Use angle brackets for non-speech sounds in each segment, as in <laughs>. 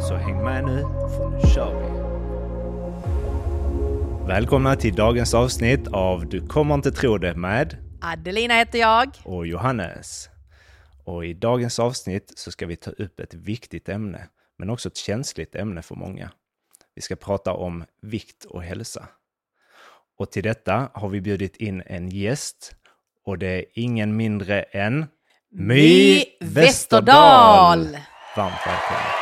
Så häng med nu, för nu kör vi! Välkomna till dagens avsnitt av Du kommer inte tro det med Adelina heter jag. och Johannes. Och i dagens avsnitt så ska vi ta upp ett viktigt ämne, men också ett känsligt ämne för många. Vi ska prata om vikt och hälsa. Och till detta har vi bjudit in en gäst och det är ingen mindre än My Westerdahl! Varmt välkommen!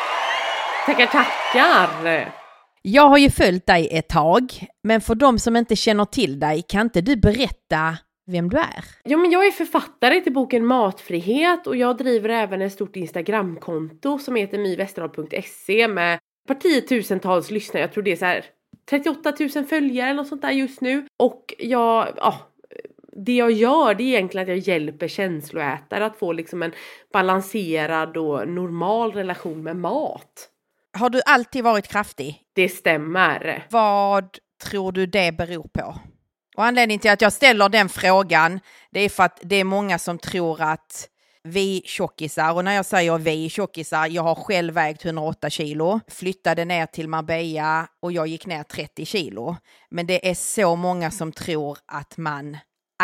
Tackar, tackar! Jag har ju följt dig ett tag, men för de som inte känner till dig, kan inte du berätta vem du är? Ja, men jag är författare till boken Matfrihet och jag driver även ett stort Instagramkonto som heter myvesterdal.se med ett tiotusentals lyssnare. Jag tror det är så här 38 000 följare eller något sånt där just nu. Och jag, ja, det jag gör det är egentligen att jag hjälper känsloätare att få liksom en balanserad och normal relation med mat. Har du alltid varit kraftig? Det stämmer. Vad tror du det beror på? Och anledningen till att jag ställer den frågan, det är för att det är många som tror att vi tjockisar, och när jag säger vi tjockisar, jag har själv vägt 108 kilo, flyttade ner till Marbella och jag gick ner 30 kilo. Men det är så många som tror att man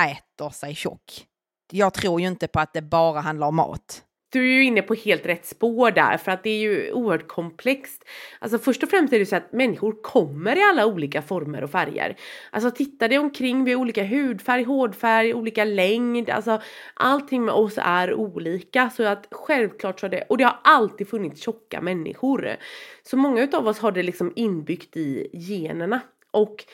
äter sig tjock. Jag tror ju inte på att det bara handlar om mat. Du är ju inne på helt rätt spår där för att det är ju oerhört komplext. Alltså först och främst är det så att människor kommer i alla olika former och färger. Alltså titta dig omkring, vi har olika hudfärg, hårdfärg, olika längd, alltså allting med oss är olika så att självklart så är det, och det har alltid funnits tjocka människor. Så många utav oss har det liksom inbyggt i generna och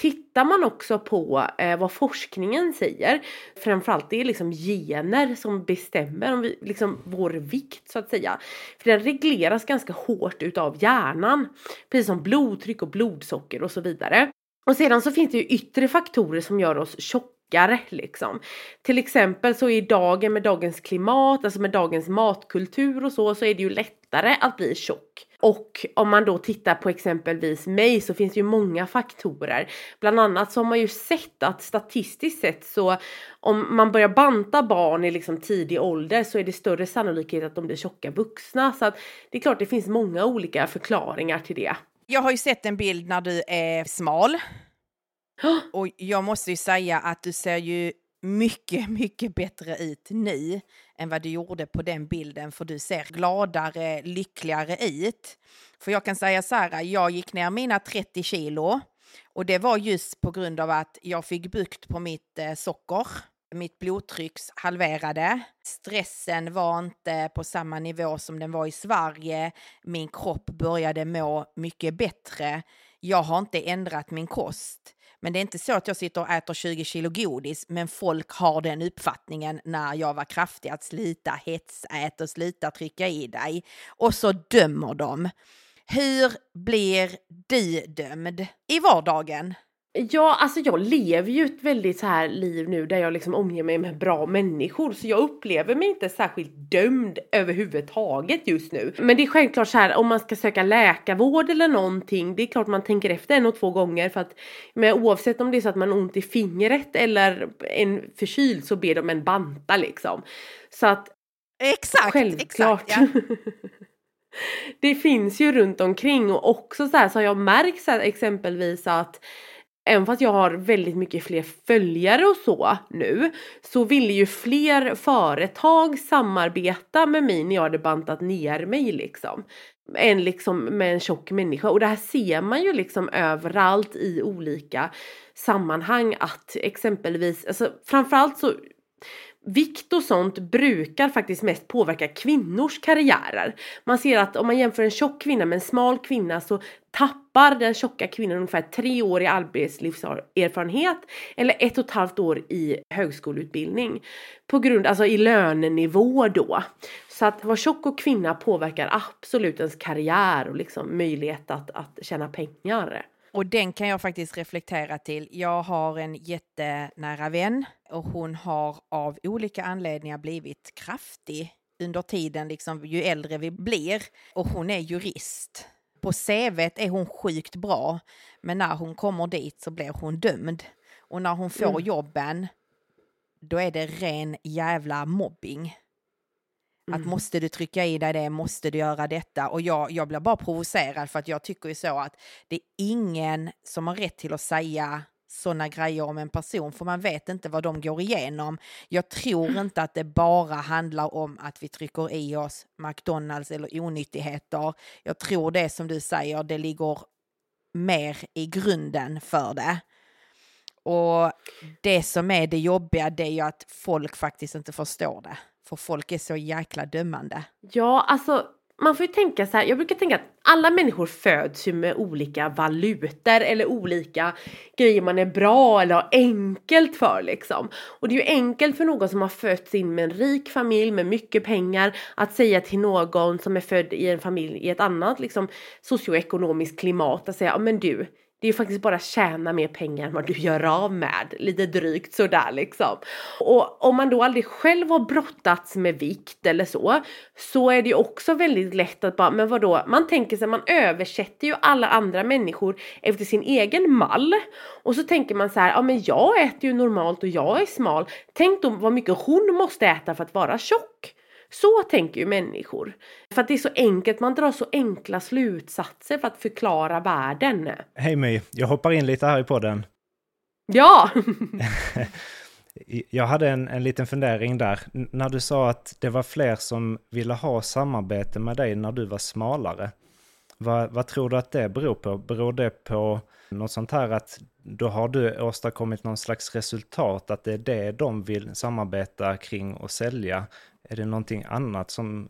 Tittar man också på eh, vad forskningen säger, framförallt det är liksom gener som bestämmer om vi, liksom vår vikt så att säga. För den regleras ganska hårt utav hjärnan, precis som blodtryck och blodsocker och så vidare. Och sedan så finns det ju yttre faktorer som gör oss tjockare liksom. Till exempel så i dagen med dagens klimat, alltså med dagens matkultur och så, så är det ju lättare att bli tjock. Och om man då tittar på exempelvis mig så finns det ju många faktorer. Bland annat så har man ju sett att statistiskt sett så om man börjar banta barn i liksom tidig ålder så är det större sannolikhet att de blir tjocka vuxna. Så att det är klart det finns många olika förklaringar till det. Jag har ju sett en bild när du är smal. Och jag måste ju säga att du ser ju mycket, mycket bättre ut nu än vad du gjorde på den bilden, för du ser gladare, lyckligare ut. För jag kan säga så här, jag gick ner mina 30 kilo och det var just på grund av att jag fick bukt på mitt eh, socker. Mitt blodtryck halverade. Stressen var inte på samma nivå som den var i Sverige. Min kropp började må mycket bättre. Jag har inte ändrat min kost. Men det är inte så att jag sitter och äter 20 kilo godis, men folk har den uppfattningen när jag var kraftig att sluta hetsät och sluta trycka i dig. Och så dömer de. Hur blir du dömd i vardagen? Ja, alltså jag lever ju ett väldigt så här liv nu där jag liksom omger mig med bra människor så jag upplever mig inte särskilt dömd överhuvudtaget just nu. Men det är självklart så här om man ska söka läkarvård eller någonting, det är klart man tänker efter en och två gånger för att men oavsett om det är så att man har ont i fingret eller en förkyld så ber de en banta liksom. Så att Exakt, självklart. exakt. Ja. <laughs> det finns ju runt omkring och också så här så har jag märkt så här, exempelvis att även fast jag har väldigt mycket fler följare och så nu så ville ju fler företag samarbeta med mig när jag hade bantat ner mig liksom. Än liksom med en tjock människa och det här ser man ju liksom överallt i olika sammanhang att exempelvis, alltså framförallt så vikt och sånt brukar faktiskt mest påverka kvinnors karriärer. Man ser att om man jämför en tjock kvinna med en smal kvinna så tappar den tjocka kvinnan ungefär tre år i arbetslivserfarenhet eller ett och ett halvt år i högskoleutbildning. På grund, alltså i lönenivå då. Så att vara tjock och kvinna påverkar absolut ens karriär och liksom möjlighet att, att tjäna pengar. Och den kan jag faktiskt reflektera till. Jag har en jättenära vän och hon har av olika anledningar blivit kraftig under tiden, liksom, ju äldre vi blir. Och hon är jurist. På CV är hon sjukt bra, men när hon kommer dit så blir hon dömd. Och när hon får mm. jobben, då är det ren jävla mobbing. Mm. Att måste du trycka i dig det, måste du göra detta? Och jag, jag blir bara provocerad för att jag tycker ju så att det är ingen som har rätt till att säga sådana grejer om en person, för man vet inte vad de går igenom. Jag tror inte att det bara handlar om att vi trycker i oss McDonalds eller onyttigheter. Jag tror det som du säger, det ligger mer i grunden för det. Och det som är det jobbiga, det är ju att folk faktiskt inte förstår det. För folk är så jäkla dömande. Ja, alltså man får ju tänka så här, jag brukar tänka att alla människor föds ju med olika valutor eller olika grejer man är bra eller har enkelt för liksom. Och det är ju enkelt för någon som har fötts in med en rik familj med mycket pengar att säga till någon som är född i en familj i ett annat liksom socioekonomiskt klimat att säga, ja men du, det är ju faktiskt bara tjäna mer pengar än vad du gör av med. Lite drygt sådär liksom. Och om man då aldrig själv har brottats med vikt eller så, så är det ju också väldigt lätt att bara, men vadå, man tänker sig, man översätter ju alla andra människor efter sin egen mall. Och så tänker man så här, ja men jag äter ju normalt och jag är smal. Tänk då vad mycket hon måste äta för att vara tjock. Så tänker ju människor. För att det är så enkelt, man drar så enkla slutsatser för att förklara världen. Hej My, jag hoppar in lite här i podden. Ja! <laughs> jag hade en, en liten fundering där. när du sa att det var fler som ville ha samarbete med dig när du var smalare. Vad, vad tror du att det beror på? Beror det på något sånt här att då har du åstadkommit någon slags resultat, att det är det de vill samarbeta kring och sälja? Är det någonting annat som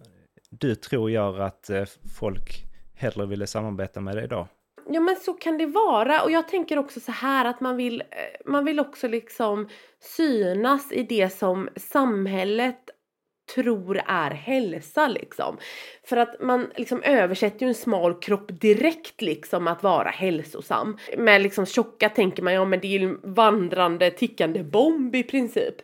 du tror gör att eh, folk hellre ville samarbeta med dig idag? Ja men så kan det vara och jag tänker också så här att man vill, eh, man vill också liksom synas i det som samhället tror är hälsa liksom. För att man liksom översätter ju en smal kropp direkt liksom att vara hälsosam. Med liksom tjocka tänker man ja men det är ju en vandrande tickande bomb i princip.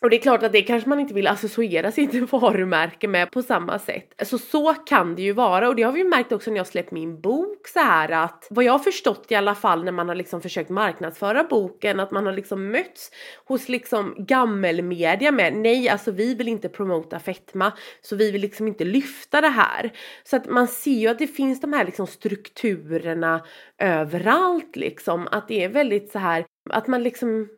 Och det är klart att det kanske man inte vill associera sitt <laughs> varumärke med på samma sätt. Så så kan det ju vara och det har vi ju märkt också när jag släppt min bok så här att vad jag har förstått i alla fall när man har liksom försökt marknadsföra boken att man har liksom mötts hos liksom gammelmedia med nej alltså vi vill inte promota fetma så vi vill liksom inte lyfta det här. Så att man ser ju att det finns de här liksom strukturerna överallt liksom att det är väldigt så här att man liksom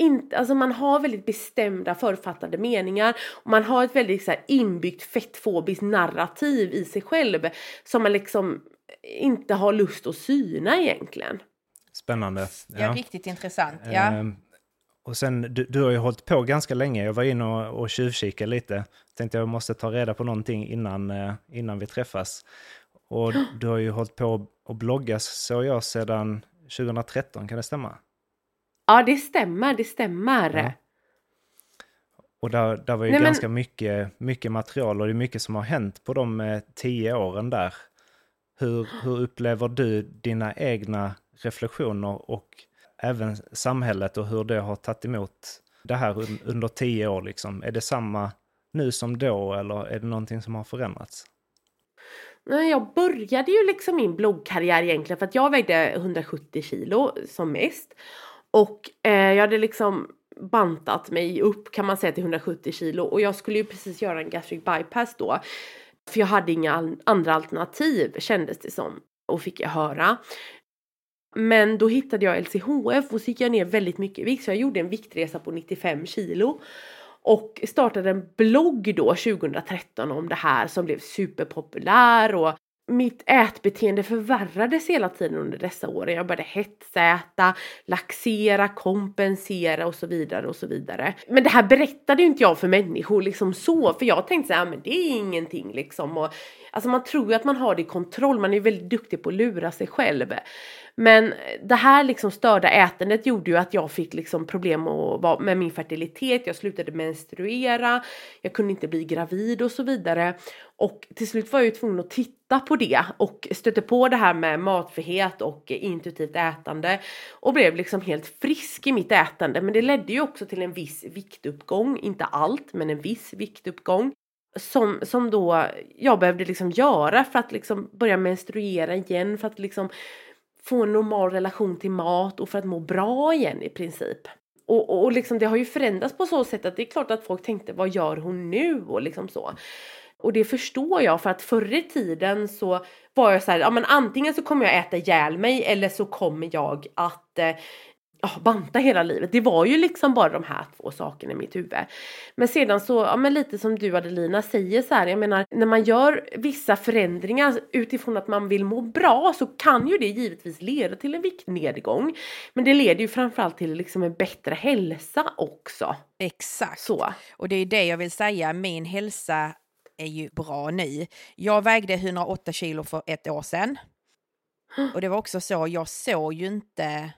inte, alltså man har väldigt bestämda författade meningar och man har ett väldigt så här, inbyggt fettfobiskt narrativ i sig själv som man liksom inte har lust att syna egentligen. Spännande. Ja, ja riktigt intressant. Ja. Ehm, och sen, du, du, har ju hållit på ganska länge. Jag var inne och, och tjuvkikade lite. Tänkte jag måste ta reda på någonting innan, eh, innan vi träffas. Och <gasps> du har ju hållit på och bloggas, så jag, sedan 2013. Kan det stämma? Ja, det stämmer, det stämmer. Ja. Och där, där var ju Nej, ganska men... mycket, mycket material och det är mycket som har hänt på de eh, tio åren där. Hur, hur upplever du dina egna reflektioner och även samhället och hur det har tagit emot det här under tio år liksom? Är det samma nu som då eller är det någonting som har förändrats? Jag började ju liksom min bloggkarriär egentligen för att jag vägde 170 kilo som mest. Och eh, jag hade liksom bantat mig upp kan man säga till 170 kilo och jag skulle ju precis göra en gastric bypass då. För jag hade inga andra alternativ kändes det som och fick jag höra. Men då hittade jag LCHF och så gick jag ner väldigt mycket i vikt så jag gjorde en viktresa på 95 kilo. Och startade en blogg då 2013 om det här som blev superpopulär och mitt ätbeteende förvärrades hela tiden under dessa år. Jag började hetsäta, laxera, kompensera och så vidare och så vidare. Men det här berättade ju inte jag för människor liksom så, för jag tänkte så här, men det är ingenting liksom. Och, alltså man tror ju att man har det i kontroll, man är väldigt duktig på att lura sig själv. Men det här liksom störda ätandet gjorde ju att jag fick liksom problem med min fertilitet, jag slutade menstruera, jag kunde inte bli gravid och så vidare. Och till slut var jag ju tvungen att titta på det och stötte på det här med matfrihet och intuitivt ätande och blev liksom helt frisk i mitt ätande. Men det ledde ju också till en viss viktuppgång, inte allt, men en viss viktuppgång som, som då jag behövde liksom göra för att liksom börja menstruera igen, för att liksom få en normal relation till mat och för att må bra igen i princip. Och, och, och liksom det har ju förändrats på så sätt att det är klart att folk tänkte vad gör hon nu och liksom så. Och det förstår jag för att förr i tiden så var jag så här, ja men antingen så kommer jag äta ihjäl mig eller så kommer jag att eh, ja, banta hela livet. Det var ju liksom bara de här två sakerna i mitt huvud. Men sedan så, ja men lite som du Adelina säger så här, jag menar när man gör vissa förändringar utifrån att man vill må bra så kan ju det givetvis leda till en viktnedgång. Men det leder ju framförallt till liksom en bättre hälsa också. Exakt. Så. Och det är det jag vill säga, min hälsa är ju bra nu. Jag vägde 108 kilo för ett år sedan. Och det var också så, jag såg ju inte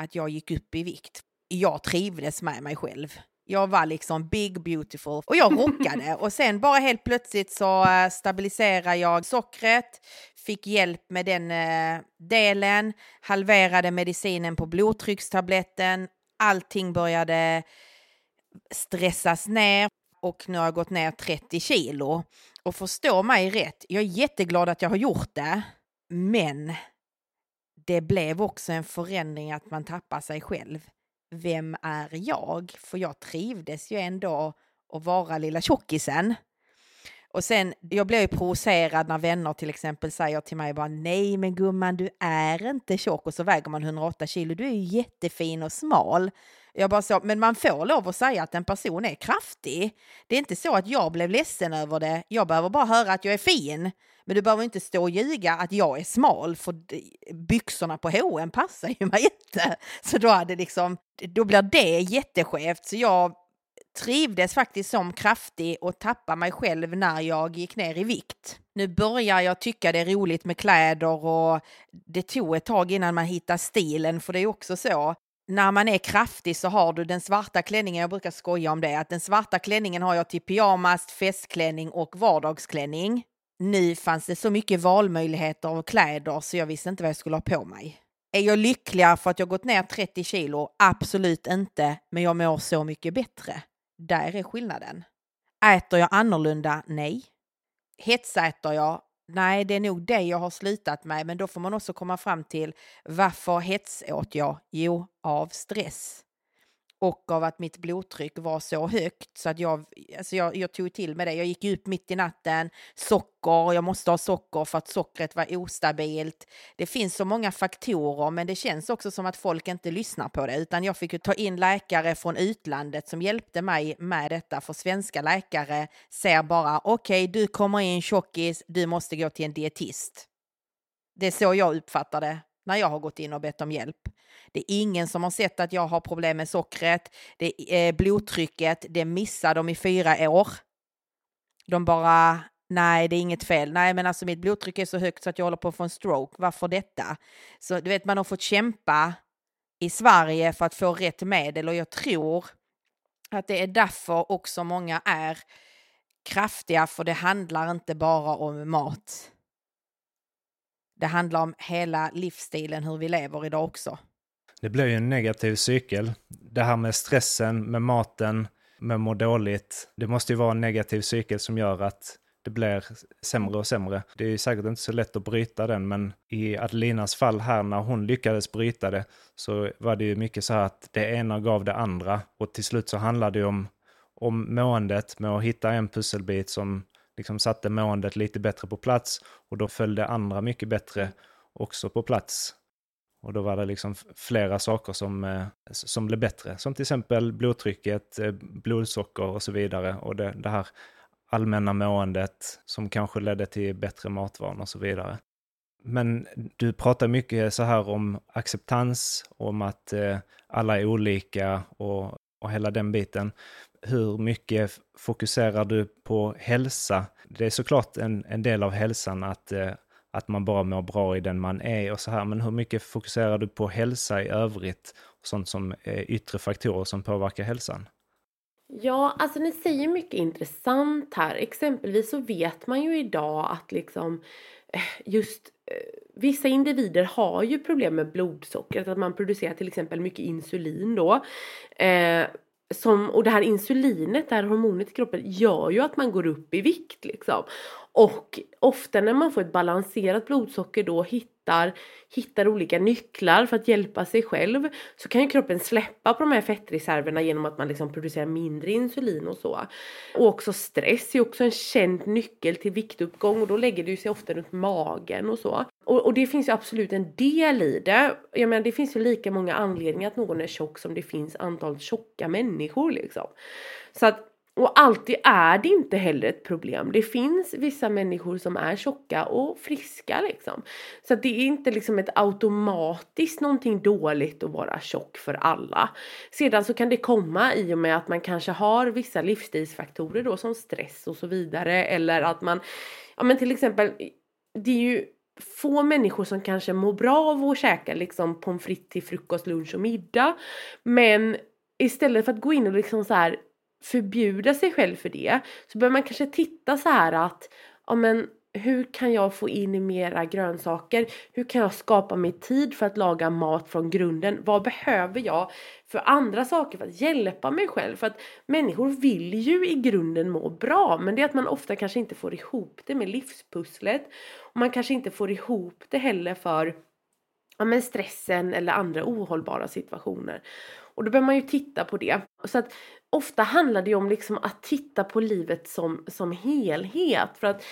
att jag gick upp i vikt. Jag trivdes med mig själv. Jag var liksom big beautiful och jag rockade <laughs> och sen bara helt plötsligt så eh, stabiliserade jag sockret, fick hjälp med den uh, delen, halverade medicinen på blodtryckstabletten, allting började stressas ner och nu har jag gått ner 30 kilo. Och förstå mig rätt, jag är jätteglad att jag har gjort det, men det blev också en förändring att man tappar sig själv. Vem är jag? För jag trivdes ju ändå att vara lilla tjockisen. Och sen, jag blir ju provocerad när vänner till exempel säger till mig bara nej men gumman du är inte tjock och så väger man 108 kilo, du är ju jättefin och smal. Jag bara så, men man får lov att säga att en person är kraftig. Det är inte så att jag blev ledsen över det, jag behöver bara höra att jag är fin. Men du behöver inte stå och ljuga att jag är smal för byxorna på H&M passar ju mig <laughs> inte. Så då, hade liksom, då blir det jätteskevt. Så jag trivdes faktiskt som kraftig och tappade mig själv när jag gick ner i vikt. Nu börjar jag tycka det är roligt med kläder och det tog ett tag innan man hittar stilen för det är också så när man är kraftig så har du den svarta klänningen, jag brukar skoja om det, att den svarta klänningen har jag till pyjamas, festklänning och vardagsklänning. Nu fanns det så mycket valmöjligheter av kläder så jag visste inte vad jag skulle ha på mig. Är jag lyckligare för att jag gått ner 30 kilo? Absolut inte, men jag mår så mycket bättre. Där är skillnaden. Äter jag annorlunda? Nej. Hetsäter jag? Nej, det är nog det jag har slutat med, men då får man också komma fram till varför hetsåt jag? Jo, av stress och av att mitt blodtryck var så högt så att jag, alltså jag, jag tog till med det. Jag gick upp mitt i natten, socker, jag måste ha socker för att sockret var ostabilt. Det finns så många faktorer men det känns också som att folk inte lyssnar på det utan jag fick ju ta in läkare från utlandet som hjälpte mig med detta för svenska läkare ser bara okej okay, du kommer in tjockis, du måste gå till en dietist. Det är så jag uppfattar det när jag har gått in och bett om hjälp. Det är ingen som har sett att jag har problem med sockret, det är eh, blodtrycket, det missar de i fyra år. De bara, nej det är inget fel, nej men alltså mitt blodtryck är så högt så att jag håller på att få en stroke, varför detta? Så du vet man har fått kämpa i Sverige för att få rätt medel och jag tror att det är därför också många är kraftiga för det handlar inte bara om mat. Det handlar om hela livsstilen, hur vi lever idag också. Det blir ju en negativ cykel. Det här med stressen, med maten, med att må dåligt. Det måste ju vara en negativ cykel som gör att det blir sämre och sämre. Det är ju säkert inte så lätt att bryta den, men i Adelinas fall här när hon lyckades bryta det så var det ju mycket så här att det ena gav det andra och till slut så handlade det om, om måendet med att hitta en pusselbit som liksom satte måendet lite bättre på plats och då följde andra mycket bättre också på plats. Och då var det liksom flera saker som, eh, som blev bättre, som till exempel blodtrycket, eh, blodsocker och så vidare. Och det, det här allmänna måendet som kanske ledde till bättre matvanor och så vidare. Men du pratar mycket så här om acceptans, om att eh, alla är olika och, och hela den biten. Hur mycket fokuserar du på hälsa? Det är såklart en, en del av hälsan att, eh, att man bara mår bra i den man är och så här, men hur mycket fokuserar du på hälsa i övrigt? Sånt som är yttre faktorer som påverkar hälsan? Ja, alltså ni säger mycket intressant här. Exempelvis så vet man ju idag att liksom eh, just eh, vissa individer har ju problem med blodsockret, att man producerar till exempel mycket insulin då. Eh, som, och det här insulinet, det här hormonet i kroppen gör ju att man går upp i vikt liksom. Och ofta när man får ett balanserat blodsocker då hittar, hittar olika nycklar för att hjälpa sig själv så kan ju kroppen släppa på de här fettreserverna genom att man liksom producerar mindre insulin och så. Och också stress är också en känd nyckel till viktuppgång och då lägger det sig ofta runt magen och så. Och, och det finns ju absolut en del i det. Jag menar det finns ju lika många anledningar att någon är tjock som det finns antal tjocka människor liksom. Så att och alltid är det inte heller ett problem. Det finns vissa människor som är tjocka och friska liksom. Så det är inte liksom ett automatiskt någonting dåligt att vara tjock för alla. Sedan så kan det komma i och med att man kanske har vissa livsstilsfaktorer då som stress och så vidare eller att man, ja men till exempel, det är ju få människor som kanske mår bra av att käka liksom pommes frites till frukost, lunch och middag. Men istället för att gå in och liksom så här förbjuda sig själv för det så bör man kanske titta så här att ja men hur kan jag få in mera grönsaker? Hur kan jag skapa mig tid för att laga mat från grunden? Vad behöver jag för andra saker för att hjälpa mig själv? För att människor vill ju i grunden må bra men det är att man ofta kanske inte får ihop det med livspusslet. Och man kanske inte får ihop det heller för ja, men stressen eller andra ohållbara situationer. Och då behöver man ju titta på det. Så att ofta handlar det ju om liksom att titta på livet som, som helhet. För att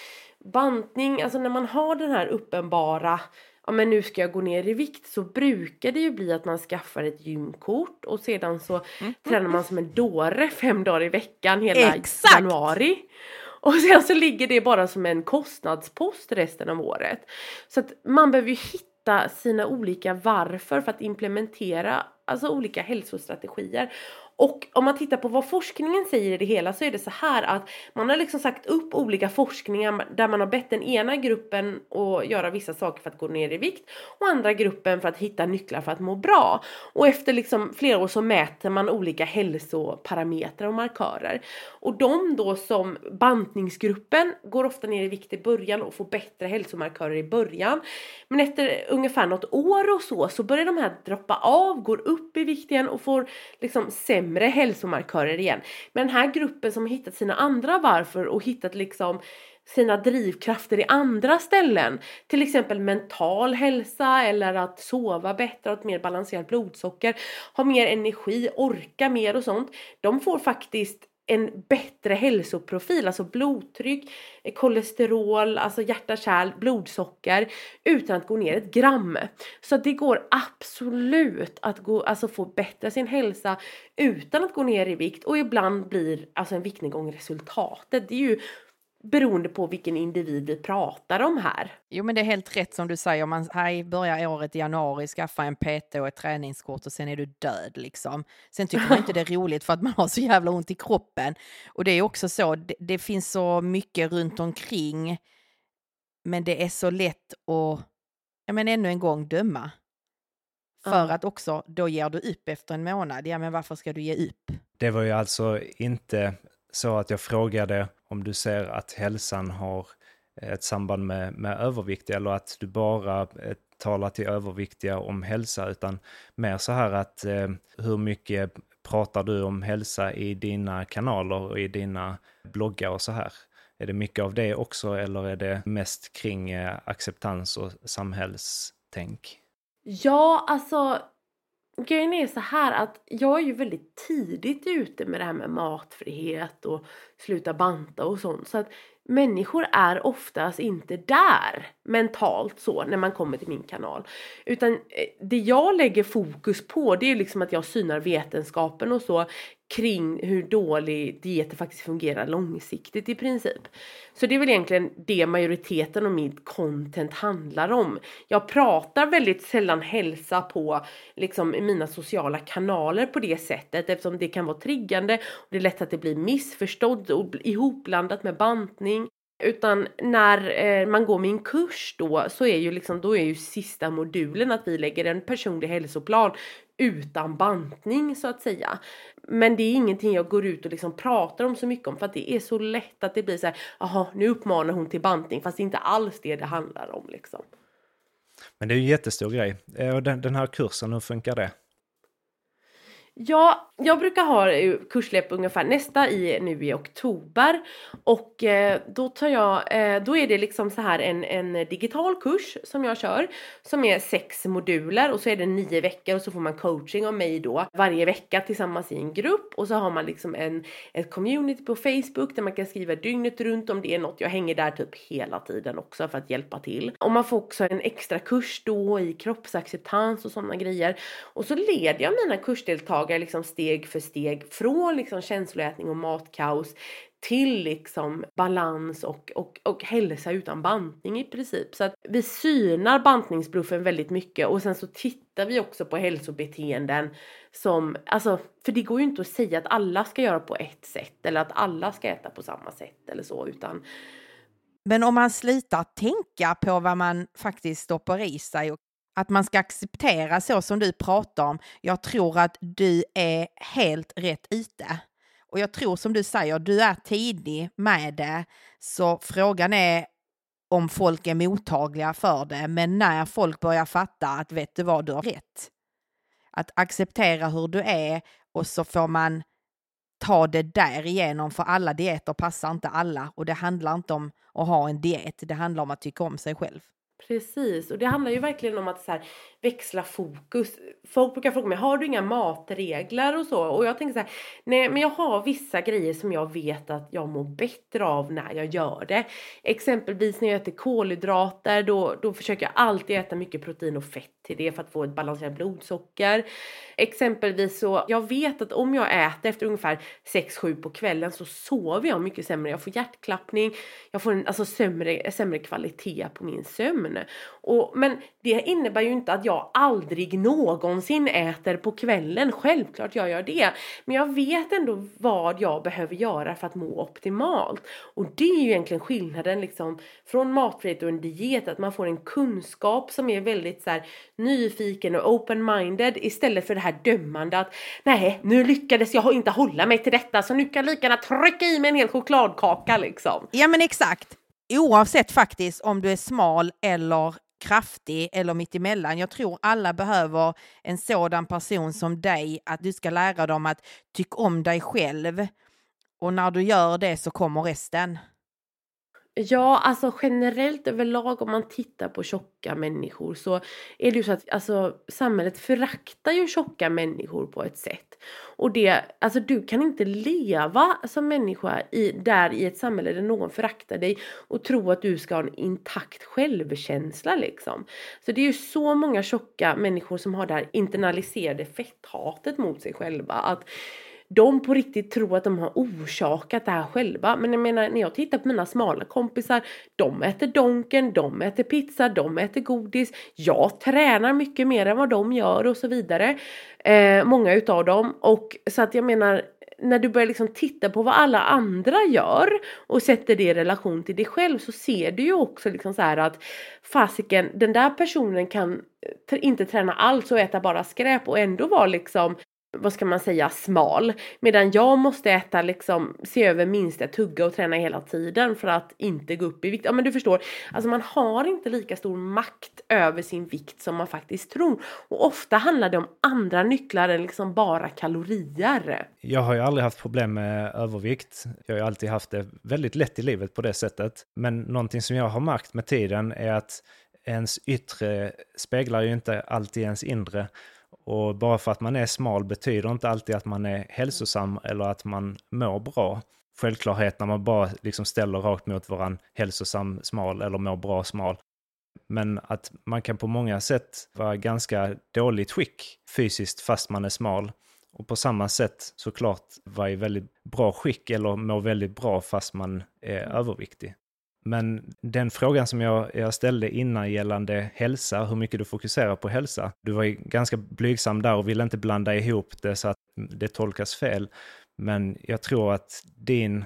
bantning, alltså när man har den här uppenbara ja men nu ska jag gå ner i vikt så brukar det ju bli att man skaffar ett gymkort och sedan så mm. tränar man som en dåre fem dagar i veckan hela Exakt. januari. Och sen så ligger det bara som en kostnadspost resten av året. Så att man behöver ju hitta sina olika varför för att implementera alltså olika hälsostrategier. Och om man tittar på vad forskningen säger i det hela så är det så här att man har liksom sagt upp olika forskningar där man har bett den ena gruppen att göra vissa saker för att gå ner i vikt och andra gruppen för att hitta nycklar för att må bra. Och efter liksom flera år så mäter man olika hälsoparametrar och markörer. Och de då som bantningsgruppen går ofta ner i vikt i början och får bättre hälsomarkörer i början. Men efter ungefär något år och så så börjar de här droppa av, går upp i vikt igen och får liksom sämre sämre hälsomarkörer igen. Men den här gruppen som har hittat sina andra varför och hittat liksom sina drivkrafter i andra ställen. Till exempel mental hälsa eller att sova bättre, och ett mer balanserat blodsocker, ha mer energi, orka mer och sånt. De får faktiskt en bättre hälsoprofil, alltså blodtryck, eh, kolesterol, alltså hjärta, kärl, blodsocker utan att gå ner ett gram. Så det går absolut att gå, alltså få bättre sin hälsa utan att gå ner i vikt och ibland blir alltså en viktnedgång resultatet. Det är ju beroende på vilken individ vi pratar om här. Jo, men det är helt rätt som du säger. Man här börjar året i januari, skaffa en PT och ett träningskort och sen är du död liksom. Sen tycker man inte det är <laughs> roligt för att man har så jävla ont i kroppen. Och det är också så, det, det finns så mycket runt omkring. Men det är så lätt att, ja men ännu en gång döma. För uh. att också, då ger du upp efter en månad. Ja, men varför ska du ge upp? Det var ju alltså inte så att jag frågade om du ser att hälsan har eh, ett samband med, med övervikt eller att du bara eh, talar till överviktiga om hälsa utan mer så här att eh, hur mycket pratar du om hälsa i dina kanaler och i dina bloggar och så här? Är det mycket av det också eller är det mest kring eh, acceptans och samhällstänk? Ja, alltså grejen är så här att jag är ju väldigt tidigt ute med det här med matfrihet och sluta banta och sånt. Så att människor är oftast inte där mentalt så när man kommer till min kanal. Utan eh, det jag lägger fokus på det är liksom att jag synar vetenskapen och så kring hur dålig dieten faktiskt fungerar långsiktigt i princip. Så det är väl egentligen det majoriteten av mitt content handlar om. Jag pratar väldigt sällan hälsa på liksom i mina sociala kanaler på det sättet eftersom det kan vara triggande och det är lätt att det blir missförstått och ihopblandat med bantning. Utan när eh, man går min kurs då så är ju liksom då är ju sista modulen att vi lägger en personlig hälsoplan utan bantning så att säga. Men det är ingenting jag går ut och liksom pratar om så mycket om för att det är så lätt att det blir så här, jaha nu uppmanar hon till bantning fast det är inte alls det det handlar om liksom. Men det är ju en jättestor grej. Eh, och den, den här kursen, hur funkar det? Ja, jag brukar ha kurssläpp ungefär nästa i nu i oktober. Och eh, då tar jag, eh, då är det liksom så här en, en digital kurs som jag kör som är sex moduler och så är det nio veckor och så får man coaching av mig då varje vecka tillsammans i en grupp. Och så har man liksom en ett community på Facebook där man kan skriva dygnet runt om det är något. Jag hänger där typ hela tiden också för att hjälpa till. Och man får också en extra kurs då i kroppsacceptans och sådana grejer. Och så leder jag mina kursdeltagare liksom steg steg för steg från liksom känsloätning och matkaos till liksom balans och, och, och hälsa utan bantning i princip. Så att vi synar bantningsbluffen väldigt mycket och sen så tittar vi också på hälsobeteenden som, alltså, för det går ju inte att säga att alla ska göra på ett sätt eller att alla ska äta på samma sätt eller så utan men om man slutar tänka på vad man faktiskt stoppar i sig och att man ska acceptera så som du pratar om. Jag tror att du är helt rätt ute. Och jag tror som du säger, du är tidig med det. Så frågan är om folk är mottagliga för det. Men när folk börjar fatta att vet du vad, du har rätt. Att acceptera hur du är och så får man ta det därigenom för alla dieter passar inte alla och det handlar inte om att ha en diet. Det handlar om att tycka om sig själv. Precis, och det handlar ju verkligen om att så här, växla fokus. Folk brukar fråga mig, har du inga matregler och så? Och jag tänker så här, nej men jag har vissa grejer som jag vet att jag mår bättre av när jag gör det. Exempelvis när jag äter kolhydrater, då, då försöker jag alltid äta mycket protein och fett till det för att få ett balanserat blodsocker. Exempelvis så, jag vet att om jag äter efter ungefär 6-7 på kvällen så sover jag mycket sämre. Jag får hjärtklappning, jag får en alltså sämre, sämre kvalitet på min sömn. Och, men det innebär ju inte att jag aldrig någonsin äter på kvällen. Självklart jag gör det. Men jag vet ändå vad jag behöver göra för att må optimalt. Och det är ju egentligen skillnaden liksom från matfrihet och en diet. Att man får en kunskap som är väldigt så här, nyfiken och open-minded istället för det här dömande att nej, nu lyckades jag inte hålla mig till detta så nu kan jag lika gärna trycka i mig en hel chokladkaka liksom. Ja men exakt. Oavsett faktiskt om du är smal eller kraftig eller mittemellan. Jag tror alla behöver en sådan person som dig, att du ska lära dem att tycka om dig själv. Och när du gör det så kommer resten. Ja, alltså generellt överlag om man tittar på tjocka människor så är det ju så att alltså, samhället föraktar ju tjocka människor på ett sätt. Och det, alltså du kan inte leva som människa i, där i ett samhälle där någon föraktar dig och tro att du ska ha en intakt självkänsla liksom. Så det är ju så många tjocka människor som har det här internaliserade fetthatet mot sig själva. Att de på riktigt tror att de har orsakat det här själva. Men jag menar när jag tittar på mina smala kompisar, de äter donken, de äter pizza, de äter godis. Jag tränar mycket mer än vad de gör och så vidare. Eh, många utav dem. Och så att jag menar när du börjar liksom titta på vad alla andra gör och sätter det i relation till dig själv så ser du ju också liksom så här att fasiken den där personen kan inte träna alls och äta bara skräp och ändå vara liksom vad ska man säga, smal. Medan jag måste äta liksom, se över minsta tugga och träna hela tiden för att inte gå upp i vikt. Ja men du förstår, alltså man har inte lika stor makt över sin vikt som man faktiskt tror. Och ofta handlar det om andra nycklar än liksom bara kalorier. Jag har ju aldrig haft problem med övervikt. Jag har ju alltid haft det väldigt lätt i livet på det sättet. Men någonting som jag har märkt med tiden är att ens yttre speglar ju inte alltid ens inre. Och bara för att man är smal betyder inte alltid att man är hälsosam eller att man mår bra. Självklarhet när man bara liksom ställer rakt mot varann hälsosam smal eller mår bra smal. Men att man kan på många sätt vara ganska dåligt skick fysiskt fast man är smal. och på samma sätt såklart vara i väldigt bra skick eller må väldigt bra fast man är överviktig. Men den frågan som jag, jag ställde innan gällande hälsa, hur mycket du fokuserar på hälsa, du var ju ganska blygsam där och ville inte blanda ihop det så att det tolkas fel. Men jag tror att din,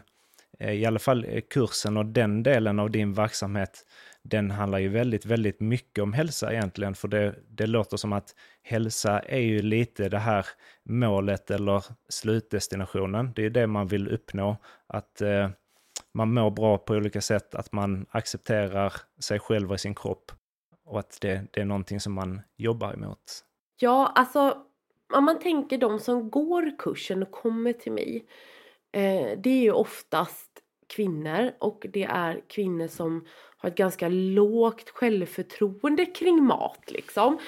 eh, i alla fall eh, kursen och den delen av din verksamhet, den handlar ju väldigt, väldigt mycket om hälsa egentligen, för det, det låter som att hälsa är ju lite det här målet eller slutdestinationen. Det är det man vill uppnå, att eh, man mår bra på olika sätt, att man accepterar sig själv och sin kropp och att det, det är någonting som man jobbar emot. Ja, alltså om man tänker de som går kursen och kommer till mig, eh, det är ju oftast kvinnor och det är kvinnor som har ett ganska lågt självförtroende kring mat liksom.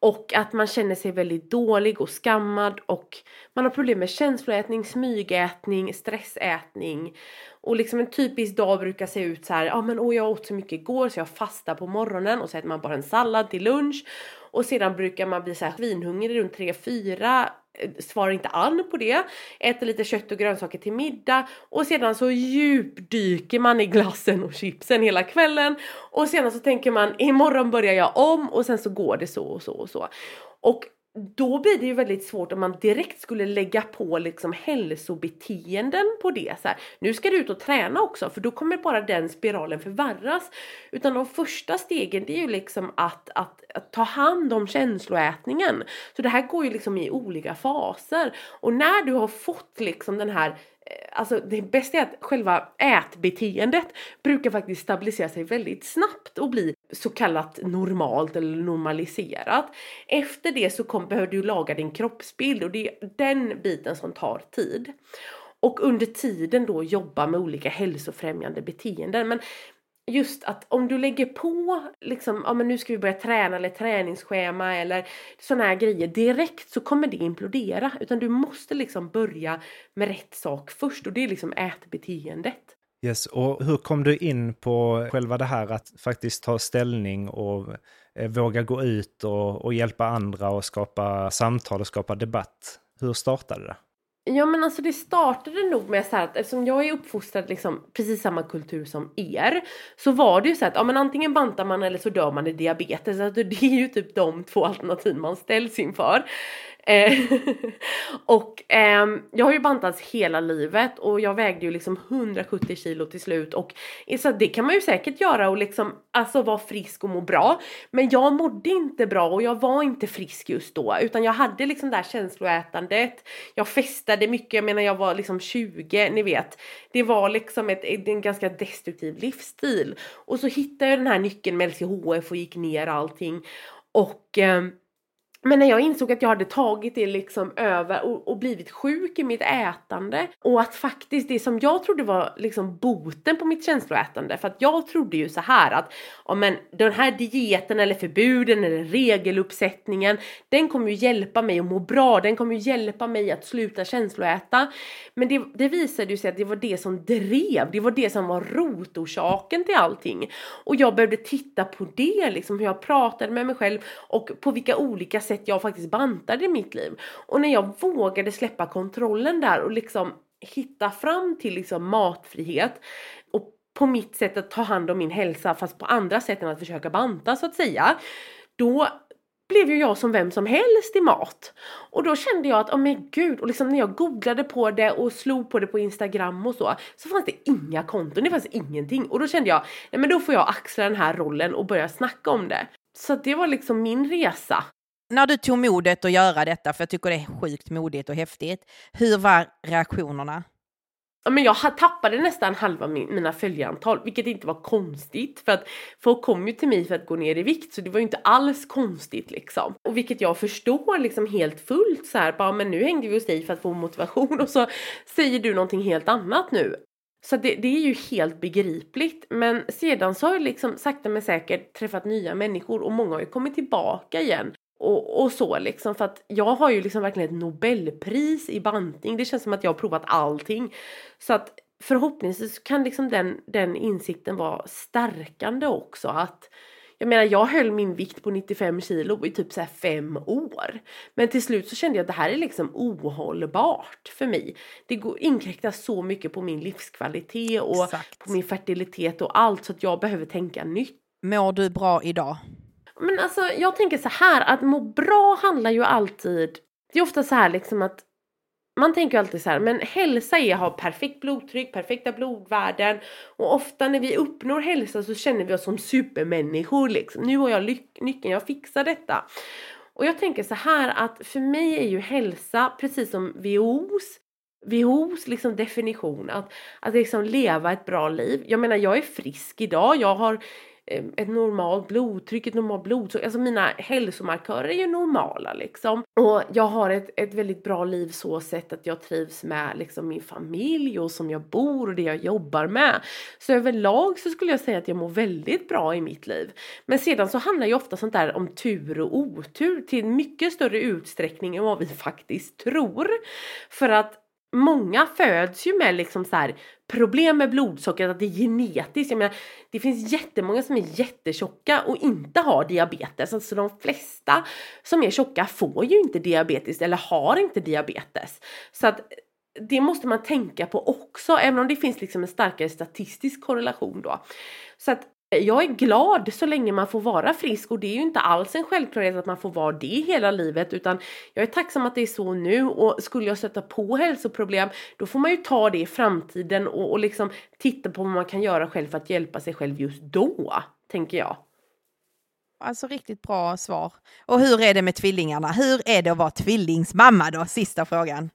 Och att man känner sig väldigt dålig och skammad och man har problem med känsloätning, smygätning, stressätning. Och liksom en typisk dag brukar se ut så här, ja ah, men åh jag åt så mycket igår så jag fastar på morgonen och så äter man bara en sallad till lunch. Och sedan brukar man bli så här svinhungrig runt 3-4 Eh, svarar inte an på det, äter lite kött och grönsaker till middag och sedan så djupdyker man i glassen och chipsen hela kvällen. Och sedan så tänker man imorgon börjar jag om. Och sen så går det så och så och så. Och då blir det ju väldigt svårt om man direkt skulle lägga på liksom hälsobeteenden på det. Så här, nu ska du ut och träna också för då kommer bara den spiralen förvärras. Utan de första stegen det är ju liksom att, att, att ta hand om känsloätningen. Så det här går ju liksom i olika faser. Och när du har fått liksom den här alltså det bästa är att själva ätbeteendet brukar faktiskt stabilisera sig väldigt snabbt och bli så kallat normalt eller normaliserat. Efter det så kom, behöver du laga din kroppsbild och det är den biten som tar tid. Och under tiden då jobba med olika hälsofrämjande beteenden. Men just att om du lägger på liksom, ja men nu ska vi börja träna eller träningsschema eller sådana här grejer direkt så kommer det implodera. Utan du måste liksom börja med rätt sak först och det är liksom ätbeteendet. Yes, och hur kom du in på själva det här att faktiskt ta ställning och eh, våga gå ut och, och hjälpa andra och skapa samtal och skapa debatt? Hur startade det? Ja men alltså det startade nog med så här att eftersom jag är uppfostrad liksom precis samma kultur som er så var det ju så att ja men antingen bantar man eller så dör man i diabetes. Alltså det är ju typ de två alternativ man ställs inför. Eh, <laughs> och eh, jag har ju bantats hela livet och jag vägde ju liksom 170 kilo till slut och eh, så det kan man ju säkert göra och liksom alltså vara frisk och må bra. Men jag mådde inte bra och jag var inte frisk just då utan jag hade liksom det här känsloätandet. Jag festade mycket, jag menar jag var liksom 20, ni vet. Det var liksom ett, en ganska destruktiv livsstil. Och så hittade jag den här nyckeln med LCHF och gick ner allting och eh, men när jag insåg att jag hade tagit det liksom över och, och, blivit sjuk i mitt ätande och att faktiskt det som jag trodde var liksom boten på mitt känsloätande för att jag trodde ju så här att ja men den här dieten eller förbuden eller regeluppsättningen den kommer ju hjälpa mig att må bra, den kommer ju hjälpa mig att sluta känsloäta. Men det, det visade ju sig att det var det som drev, det var det som var rotorsaken till allting. Och jag behövde titta på det liksom hur jag pratade med mig själv och på vilka olika sätt jag faktiskt bantade i mitt liv. Och när jag vågade släppa kontrollen där och liksom hitta fram till liksom matfrihet och på mitt sätt att ta hand om min hälsa fast på andra sätt än att försöka banta så att säga. Då blev ju jag som vem som helst i mat. Och då kände jag att, oh men gud, och liksom när jag googlade på det och slog på det på Instagram och så, så fanns det inga konton, det fanns ingenting. Och då kände jag, nej men då får jag axla den här rollen och börja snacka om det. Så det var liksom min resa när du tog modet att göra detta, för jag tycker det är sjukt modigt och häftigt, hur var reaktionerna? Ja, men jag tappade nästan halva min, mina följarantal, vilket inte var konstigt för att folk kom ju till mig för att gå ner i vikt så det var ju inte alls konstigt liksom. Och vilket jag förstår liksom helt fullt så här, bara men nu hängde vi hos dig för att få motivation och så säger du någonting helt annat nu. Så det, det, är ju helt begripligt. Men sedan så har jag liksom sakta men säkert träffat nya människor och många har ju kommit tillbaka igen och, och så liksom för att jag har ju liksom verkligen ett nobelpris i bantning. Det känns som att jag har provat allting. Så att förhoppningsvis kan liksom den, den insikten vara stärkande också att jag menar jag höll min vikt på 95 kilo i typ så här fem år. Men till slut så kände jag att det här är liksom ohållbart för mig. Det går, inkräktar så mycket på min livskvalitet och Exakt. på min fertilitet och allt så att jag behöver tänka nytt. Mår du bra idag? Men alltså jag tänker så här att må bra handlar ju alltid, det är ofta så här liksom att man tänker ju alltid så här, men hälsa är att ha perfekt blodtryck, perfekta blodvärden och ofta när vi uppnår hälsa så känner vi oss som supermänniskor liksom. Nu har jag nyckeln, jag fixar detta. Och jag tänker så här att för mig är ju hälsa precis som WHOs WHOs liksom definition att, att liksom leva ett bra liv. Jag menar jag är frisk idag, jag har Eh, ett normalt blodtryck, ett normalt blodsocker, alltså mina hälsomarkörer är ju normala liksom. Och jag har ett, ett väldigt bra liv så sett att jag trivs med liksom min familj och som jag bor och det jag jobbar med. Så överlag så skulle jag säga att jag mår väldigt bra i mitt liv. Men sedan så handlar ju ofta sånt där om tur och otur till en mycket större utsträckning än vad vi faktiskt tror. För att många föds ju med liksom så här problem med blodsockret, att det är genetiskt. Jag menar, det finns jättemånga som är jättetjocka och inte har diabetes. Alltså de flesta som är tjocka får ju inte diabetes eller har inte diabetes. Så att det måste man tänka på också, även om det finns liksom en starkare statistisk korrelation då. Så att jag är glad så länge man får vara frisk och det är ju inte alls en självklarhet att man får vara det hela livet utan jag är tacksam att det är så nu och skulle jag stöta på hälsoproblem då får man ju ta det i framtiden och, och liksom titta på vad man kan göra själv för att hjälpa sig själv just då, tänker jag. Alltså riktigt bra svar. Och hur är det med tvillingarna? Hur är det att vara tvillingsmamma då? Sista frågan.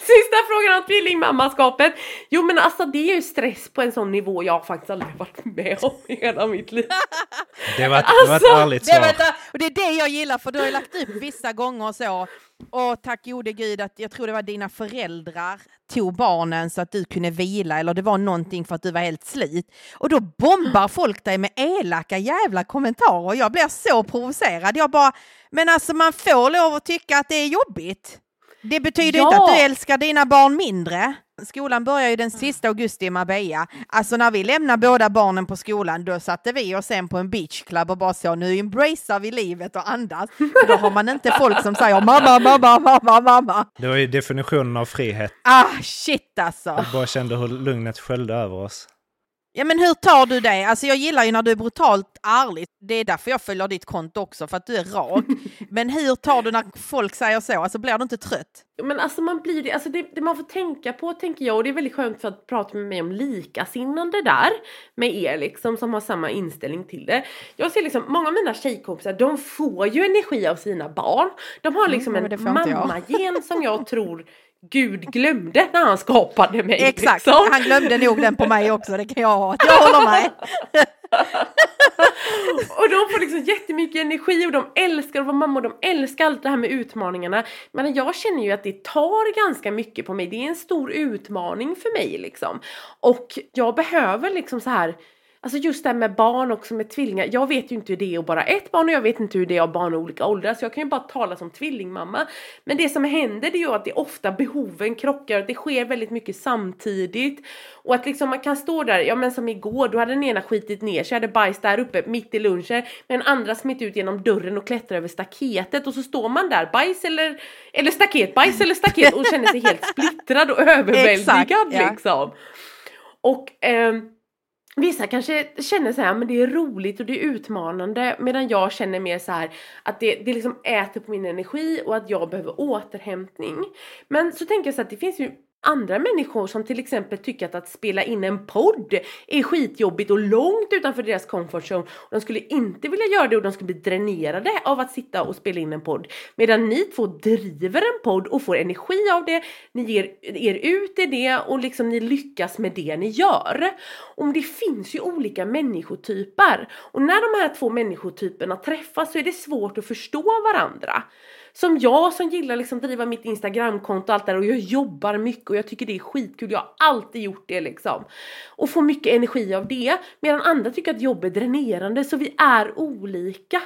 Sista frågan om tvillingmammaskapet. Jo men alltså det är ju stress på en sån nivå jag har faktiskt aldrig varit med om i hela mitt liv. <laughs> Det var, ett- det var ett Alltså, ärligt Det, svar. vänta, och det är det jag gillar för du har ju lagt upp vissa gånger så. Och tack gode gud att jag tror det var dina föräldrar tog barnen så att du kunde vila eller det var någonting för att du var helt slit. Och då bombar folk dig med elaka jävla kommentarer. Jag blir så provocerad. Jag bara, men alltså man får lov att tycka att det är jobbigt. Det betyder Ja. inte att du älskar dina barn mindre. Skolan börjar ju den sista augusti i Marbella. Alltså när vi lämnar båda barnen på skolan då satte vi oss sen på en beachclub och bara så nu embracear vi livet och andas. För då har man inte folk som säger mamma, mamma, mamma, mamma. Det var ju definitionen av frihet. Ah shit alltså. Jag bara kände hur lugnet sköljde över oss. Ja men hur tar du det? Alltså jag gillar ju när du är brutalt ärlig. Det är därför jag följer ditt konto också, för att du är rak. <laughs> Men hur tar du när folk säger så? Alltså blir du inte trött? Men alltså man blir det, alltså det, det man får tänka på tänker jag och det är väldigt skönt för att prata med mig om likasinnande där med er liksom som har samma inställning till det. Jag ser liksom många av mina tjejkompisar de får ju energi av sina barn. De har liksom Mm, men det en mammagen som jag <laughs> tror Gud glömde när han skapade mig. Exakt, liksom. han glömde nog den på mig också, det kan jag ha. Jag håller med. <laughs> Och de får liksom jättemycket energi och de älskar att vara mamma och de älskar allt det här med utmaningarna. Men jag känner ju att det tar ganska mycket på mig. Det är en stor utmaning för mig liksom. Och jag behöver liksom så här Alltså just det här med barn också med tvillingar. Jag vet ju inte hur det är att bara ett barn och jag vet inte hur det är att barn i olika åldrar. Så jag kan ju bara tala som tvillingmamma. Men det som händer det är ju att det ofta behoven krockar. Att det sker väldigt mycket samtidigt. Och att liksom man kan stå där, ja men som igår, då hade den ena skitit ner sig, hade bajs där uppe mitt i lunchen. Men den andra smitt ut genom dörren och klättrar över staketet. Och så står man där, bajs eller, eller staket, bajs eller staket och känner sig helt splittrad och överväldigad <laughs> Exakt, ja. liksom. Och ehm, Vissa kanske känner så här, men det är roligt och det är utmanande medan jag känner mer så här att det, det liksom äter på min energi och att jag behöver återhämtning. Men så tänker jag så att det finns ju andra människor som till exempel tycker att att spela in en podd är skitjobbigt och långt utanför deras comfort zone. Och de skulle inte vilja göra det och de skulle bli dränerade av att sitta och spela in en podd. Medan ni två driver en podd och får energi av det, ni ger er ut i det och liksom ni lyckas med det ni gör. Om det finns ju olika människotyper och när de här två människotyperna träffas så är det svårt att förstå varandra. Som jag som gillar liksom driva mitt instagramkonto och allt där och jag jobbar mycket och jag tycker det är skitkul, jag har alltid gjort det liksom. Och får mycket energi av det. Medan andra tycker att jobb är dränerande så vi är olika.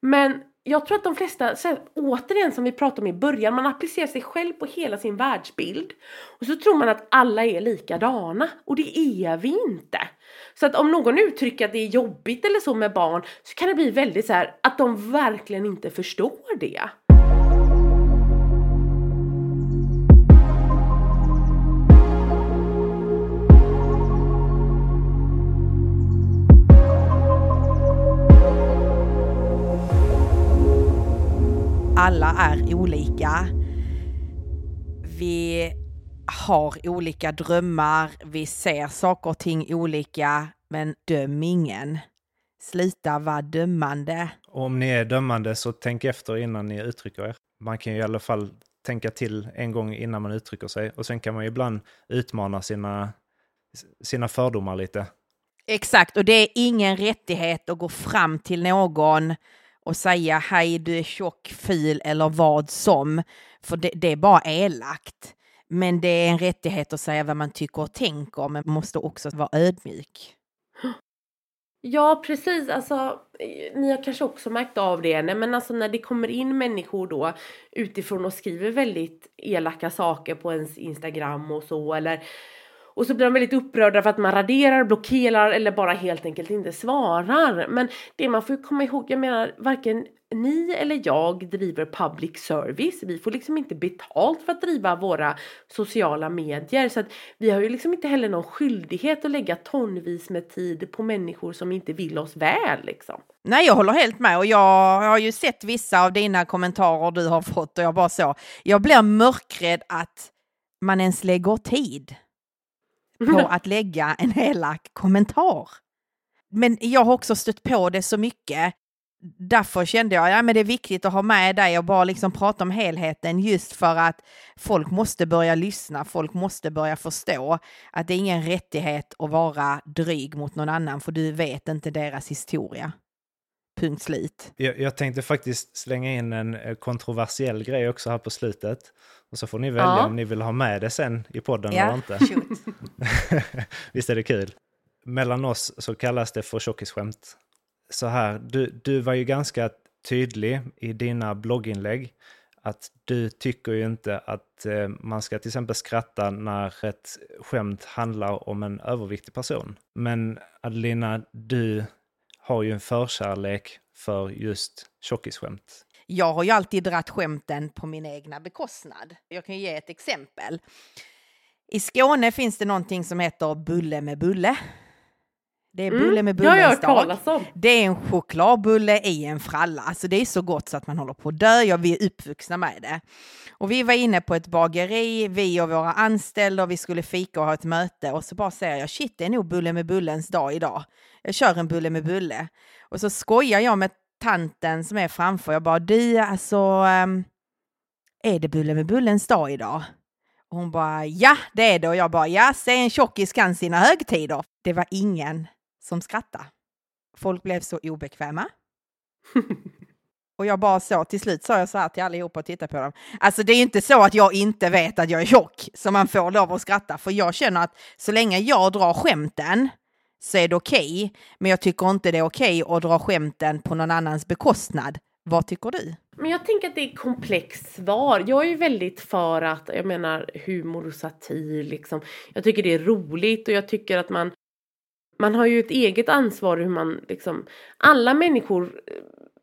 Men jag tror att de flesta, så här, återigen som vi pratade om i början, man applicerar sig själv på hela sin världsbild. Och så tror man att alla är likadana och det är vi inte. Så att om någon uttrycker att det är jobbigt eller så med barn så kan det bli väldigt så här att de verkligen inte förstår det. Har olika drömmar, vi ser saker och ting olika, men döm ingen. Sluta vara dömande. Och om ni är dömande så tänk efter innan ni uttrycker er. Man kan ju i alla fall tänka till en gång innan man uttrycker sig. Och sen kan man ju ibland utmana sina, sina fördomar lite. Exakt, och det är ingen rättighet att gå fram till någon och säga hej du är tjock, ful eller vad som. För det, det, är bara elakt. Men det är en rättighet att säga vad man tycker och tänker, men man måste också vara ödmjuk. Ja, precis. Alltså, ni har kanske också märkt av det. Nej, men alltså när det kommer in människor då utifrån och skriver väldigt elaka saker på ens Instagram och så eller och så blir de väldigt upprörda för att man raderar, blockerar eller bara helt enkelt inte svarar. Men det man får komma ihåg, jag menar varken ni eller jag driver public service. Vi får liksom inte betalt för att driva våra sociala medier. Så att vi har ju liksom inte heller någon skyldighet att lägga tonvis med tid på människor som inte vill oss väl liksom. Nej, jag håller helt med och jag har ju sett vissa av dina kommentarer du har fått och jag bara så, jag blir mörkrädd att man ens lägger tid på <laughs> att lägga en elak kommentar. Men jag har också stött på det så mycket. Därför kände jag att ja, det är viktigt att ha med dig och bara liksom prata om helheten just för att folk måste börja lyssna, folk måste börja förstå att det är ingen rättighet att vara dryg mot någon annan för du vet inte deras historia. Punkt slut. Jag, jag tänkte faktiskt slänga in en eh, kontroversiell grej också här på slutet. Och så får ni välja ja. om ni vill ha med det sen i podden ja, eller inte. <laughs> Visst är det kul? Mellan oss så kallas det för tjockisskämt. Så här, du, du var ju ganska tydlig i dina blogginlägg att du tycker ju inte att eh, man ska till exempel skratta när ett skämt handlar om en överviktig person. Men Adelina, du har ju en förkärlek för just tjockisskämt jag har ju alltid dratt skämten på min egna bekostnad. Jag kan ge ett exempel. I Skåne finns det någonting som heter bulle med bulle. Det är bulle med bullens mm, dag. Det är en chokladbulle i en fralla. Alltså det är så gott så att man håller på att dö. Ja, vi är uppvuxna med det. Och vi var inne på ett bageri, vi och våra anställda, och vi skulle fika och ha ett möte och så bara säger jag shit, det är nog bulle med bullens dag idag. Jag kör en bulle med bulle. Och så skojar jag med tanten som är framför. Jag bara, du alltså, um, är det Bulle med Bullens dag idag? Och hon bara, ja det är det. Och jag bara, ja, se en tjockis kan sina högtider. Det var ingen som skrattade. Folk blev så obekväma. <laughs> och jag bara så, till slut sa jag så här till allihopa och tittade på dem. Alltså det är inte så att jag inte vet att jag är tjock, så man får lov att skratta. För jag känner att så länge jag drar skämten så är det okej. Okay, men jag tycker inte det är okej okay att dra skämten på någon annans bekostnad. Vad tycker du? Men jag tänker att det är komplext svar. Jag är ju väldigt för att, jag menar humor och satir liksom. Jag tycker det är roligt och jag tycker att man man har ju ett eget ansvar hur man liksom, alla människor,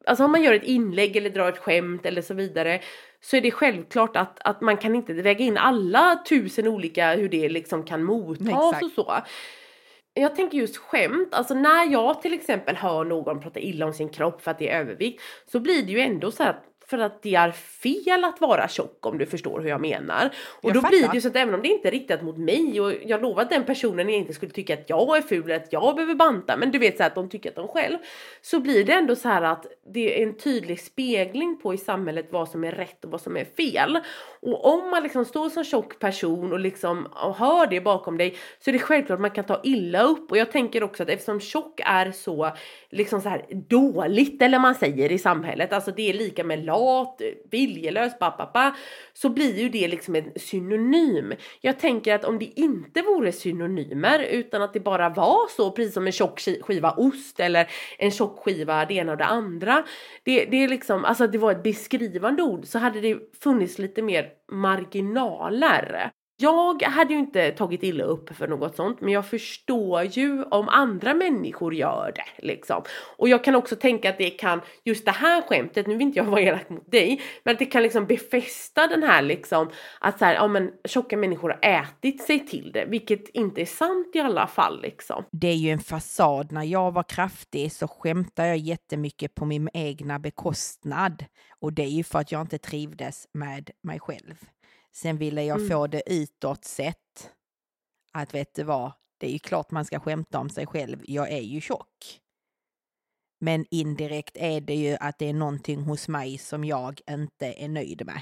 alltså om man gör ett inlägg eller drar ett skämt eller så vidare så är det självklart att, att man kan inte väga in alla tusen olika hur det liksom kan mottas Exakt. och så jag tänker just skämt, alltså när jag till exempel hör någon prata illa om sin kropp för att det är övervikt så blir det ju ändå så att för att det är fel att vara tjock om du förstår hur jag menar. Och jag då fattar. blir det ju så att även om det inte är riktat mot mig och jag lovar att den personen inte skulle tycka att jag är ful eller att jag behöver banta men du vet så att de tycker att de själv så blir det ändå så här att det är en tydlig spegling på i samhället vad som är rätt och vad som är fel. Och om man liksom står som tjock person och liksom och hör det bakom dig så är det självklart att man kan ta illa upp och jag tänker också att eftersom tjock är så liksom så här dåligt eller man säger i samhället, alltså det är lika med lag lat, viljelös, pappa, så blir ju det liksom en synonym. Jag tänker att om det inte vore synonymer utan att det bara var så, precis som en tjock skiva ost eller en tjock skiva det ena och det andra. Det, det är liksom, alltså att det var ett beskrivande ord så hade det funnits lite mer marginaler. Jag hade ju inte tagit illa upp för något sånt men jag förstår ju om andra människor gör det liksom. Och jag kan också tänka att det kan, just det här skämtet, nu vill inte jag vara elak mot dig, men att det kan liksom befästa den här liksom att så här, ja men tjocka människor har ätit sig till det, vilket inte är sant i alla fall liksom. Det är ju en fasad. När jag var kraftig så skämtade jag jättemycket på min egna bekostnad och det är ju för att jag inte trivdes med mig själv. Sen ville jag mm. få det utåt sett. Att vet du vad, det är ju klart man ska skämta om sig själv. Jag är ju tjock. Men indirekt är det ju att det är någonting hos mig som jag inte är nöjd med.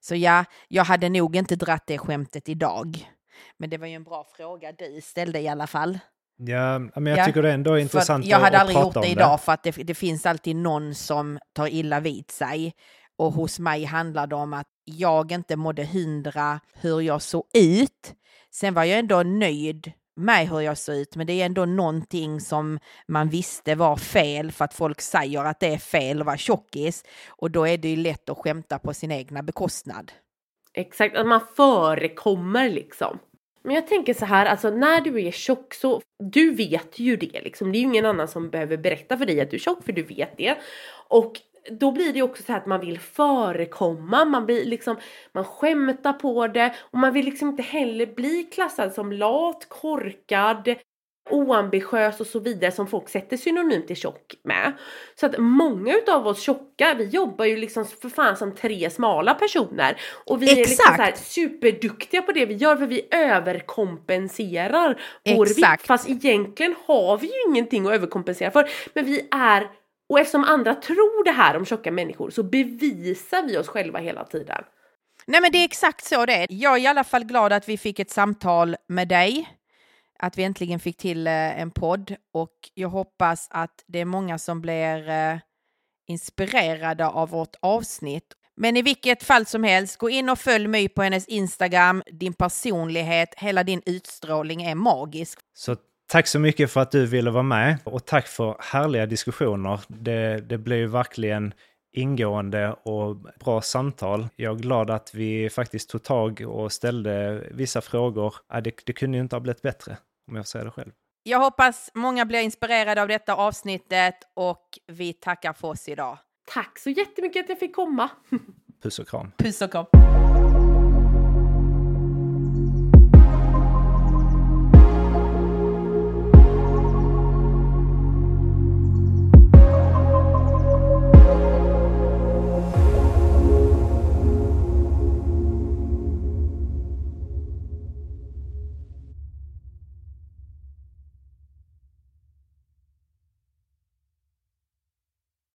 Så ja, jag hade nog inte dratt det skämtet idag. Men det var ju en bra fråga du ställde i alla fall. Ja, men jag ja, tycker det ändå är intressant Jag hade aldrig gjort det idag för att det, det, finns alltid någon som tar illa vid sig. Och hos mig handlar det om att jag inte mådde hundra hur jag såg ut. Sen var jag ändå nöjd med hur jag såg ut, men det är ändå någonting som man visste var fel för att folk säger att det är fel att vara tjockis och då är det ju lätt att skämta på sin egna bekostnad. Exakt, att man förekommer liksom. Men jag tänker så här, alltså när du är tjock så, du vet ju det liksom. Det är ju ingen annan som behöver berätta för dig att du är tjock för du vet det. Och då blir det också så här att man vill förekomma, man blir liksom, man skämtar på det och man vill liksom inte heller bli klassad som lat, korkad, oambitiös och så vidare som folk sätter synonymt till tjock med. Så att många utav oss tjocka, vi jobbar ju liksom för fan som tre smala personer och vi Exakt. är liksom så här superduktiga på det vi gör för vi överkompenserar vår Exakt. vikt fast egentligen har vi ju ingenting att överkompensera för men vi är och eftersom andra tror det här om tjocka människor så bevisar vi oss själva hela tiden. Nej men det är exakt så det är. Jag är i alla fall glad att vi fick ett samtal med dig. Att vi äntligen fick till eh, en podd och jag hoppas att det är många som blir eh, inspirerade av vårt avsnitt. Men i vilket fall som helst, gå in och följ My på hennes Instagram. Din personlighet, hela din utstrålning är magisk. Så Tack så mycket för att du ville vara med och tack för härliga diskussioner. Det, det blev verkligen ingående och bra samtal. Jag är glad att vi faktiskt tog tag och ställde vissa frågor. det, det kunde ju inte ha blivit bättre, om jag säger det själv. Jag hoppas många blir inspirerade av detta avsnittet och vi tackar för oss idag. Tack så jättemycket att jag fick komma. Puss och kram. Puss och kram.